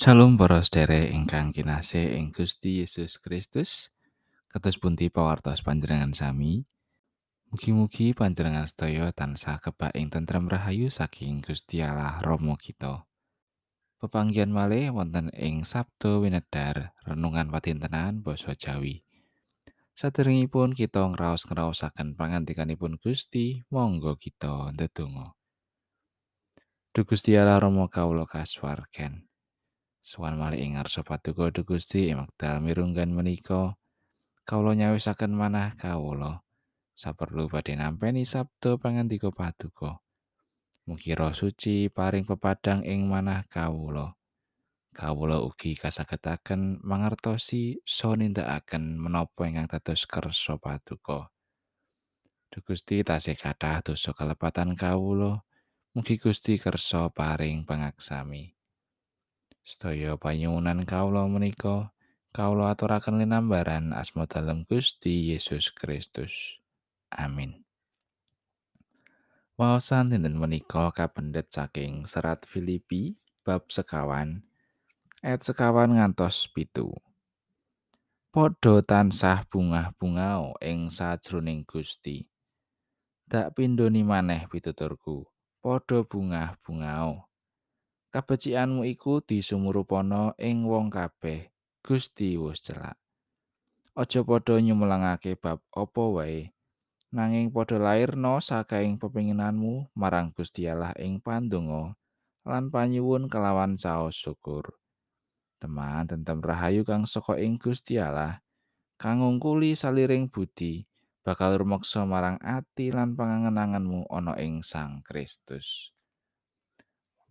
Shalom para sedherek ingkang kinasih ing Gusti Yesus Kristus. Kados pundi pawartos panjenengan sami? Mugi-mugi panjenengan sedaya tansah kebak ing tentrem rahayu saking Gusti Allah Rama kita. Pepanggihan malih wonten ing Sabdo Winedar renungan patintenan basa Jawi. Saderengipun kita ngraos-ngraosaken pangandikanipun Gusti, monggo kita ndedonga. Duh Gusti Allah Rama kawula kasuwarken. Sowan malih ing ngarsa paduka Gusti wekdal mirunggan menika kawula nyawisaken manah kawula saperlu badhe nampi sabda pangandika paduka. Mugi Roh Suci paring pepadang ing manah kawula. Kawula ugi kasagetaken mangertosi so nindakaken menapa ingkang dados kersa paduka. Duh Gusti tasih kathah dosa kalepatan kawula. Mugi Gusti kersa paring pangaksami. Sedaya panyuwunan kawula menika kawula aturaken linambaran asma dalem Gusti Yesus Kristus. Amin. Waosan dinten menika kapendet saking serat Filipi bab sekawan ayat sekawan ngantos pitu. Podho tansah bungah-bungao ing sajroning Gusti. Dak pindhoni maneh pituturku. Podho bungah-bungao. Kabecikanmu iku disumurupana ing wong kabeh. Gusti wis celak. Aja padha nyumelangake bab apa wae? Nanging padha lairno sakaing pepinginanmu marang Gusti Allah ing pandonga lan panyuwun kelawan saos syukur. Teman tentem rahayu kang saka ing Gusti Allah kang ngungkuli saliring budi bakal rumeksa marang ati lan pangangen-angenmu ana ing Sang Kristus.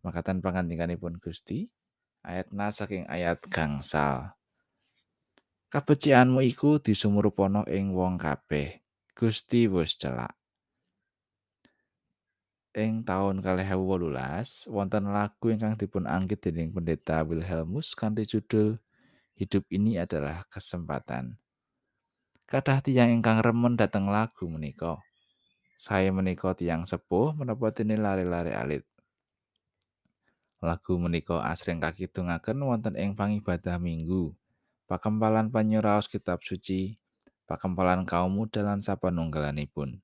Makatan pangandikanipun Gusti ayat na saking ayat gangsal kabecikanmu iku disumurupana ing wong kabeh Gusti wis celak ing taun 2018 wonten lagu ingkang dipun anggit dening pendeta Wilhelmus kanthi judul Hidup ini adalah kesempatan. Kadah tiyang ingkang remen dateng lagu menika. Saya menika tiyang sepuh menapa dene lari-lari alit. Lagu menika asring kakidungaken wonten ing pangibadah Minggu, pakempalan panyuraos kitab suci, pakempalan kaum muda lan sapanunggalanipun.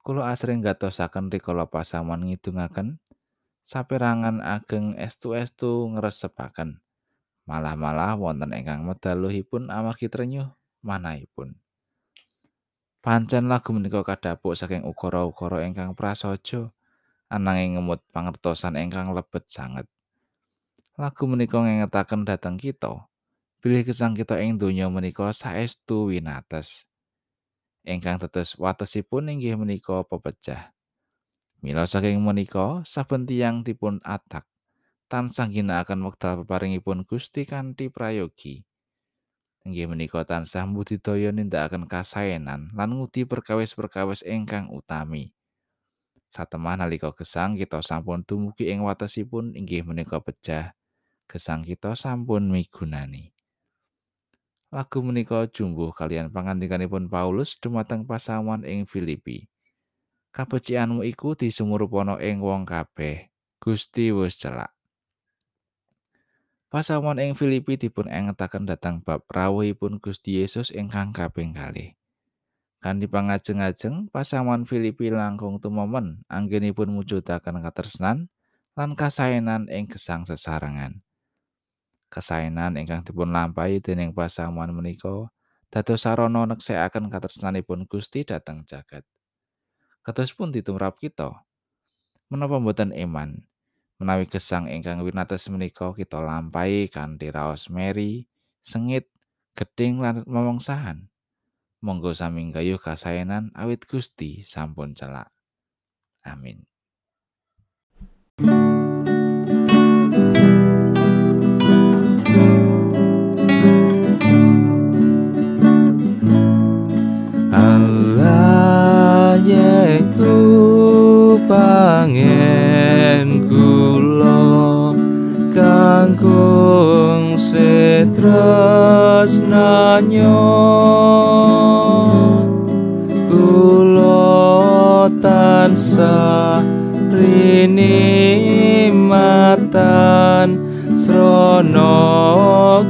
Kulo asring gatosaken rikala pasaman ngidungaken saperangan ageng estu-estu ngresepaken. Malah-malah wonten ingkang medaluhipun amargi trenyuh manahipun. Pancen lagu menika kadhapuk saking ukara-ukara ingkang prasaja. Ananging ngemut pangertosan ingkang lebet sanget. Lagu menika ngengetaken dhateng kita. Bilih gesang kita ing donya menika saestu winates. Ingkang tetes watesipun inggih menika pepecah. Mila saking menika saben tiyang dipun atak tansah ginakaken wekdal peparingipun Gusti kanthi prayogi. Inggih menika tansah mbudidaya nindakaken kasaenan lan ngudi perkawis-perkawis ingkang utami. Satemah nalika gesang kita sampun dumugi ing watesipun inggih menika pecah. Gesang kita sampun migunani. Lagu menika jumbuh kalian pangandikanipun Paulus dumateng pasawan ing Filipi. Kabecikanmu iku disumurupana ing wong kabeh. Gusti wis celak. Pasawan ing Filipi dipun engetaken datang bab rawuhipun Gusti Yesus ingkang kaping kalih. Kanthi pangajeng-ajeng pasaman Filipi langkung tumomen anggenipun mujudaken katresnan lan kasaenan ing gesang sesarengan. Kasaenan ingkang dipun lampahi dening pasaman menika dados sarana neksekaken katresnanipun Gusti dhateng jagat. Kados pun ditumrap kita. Menapa mboten iman? Menawi gesang ingkang winates menika kita lampahi kanthi raos meri, sengit, geding lan momongsahan. Monggo sami gayuh kasaenan awit Gusti sampun celak. Amin. Yeku pangen kula kangkung setras tansah rini matan srana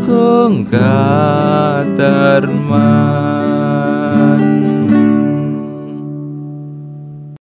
gunggah darman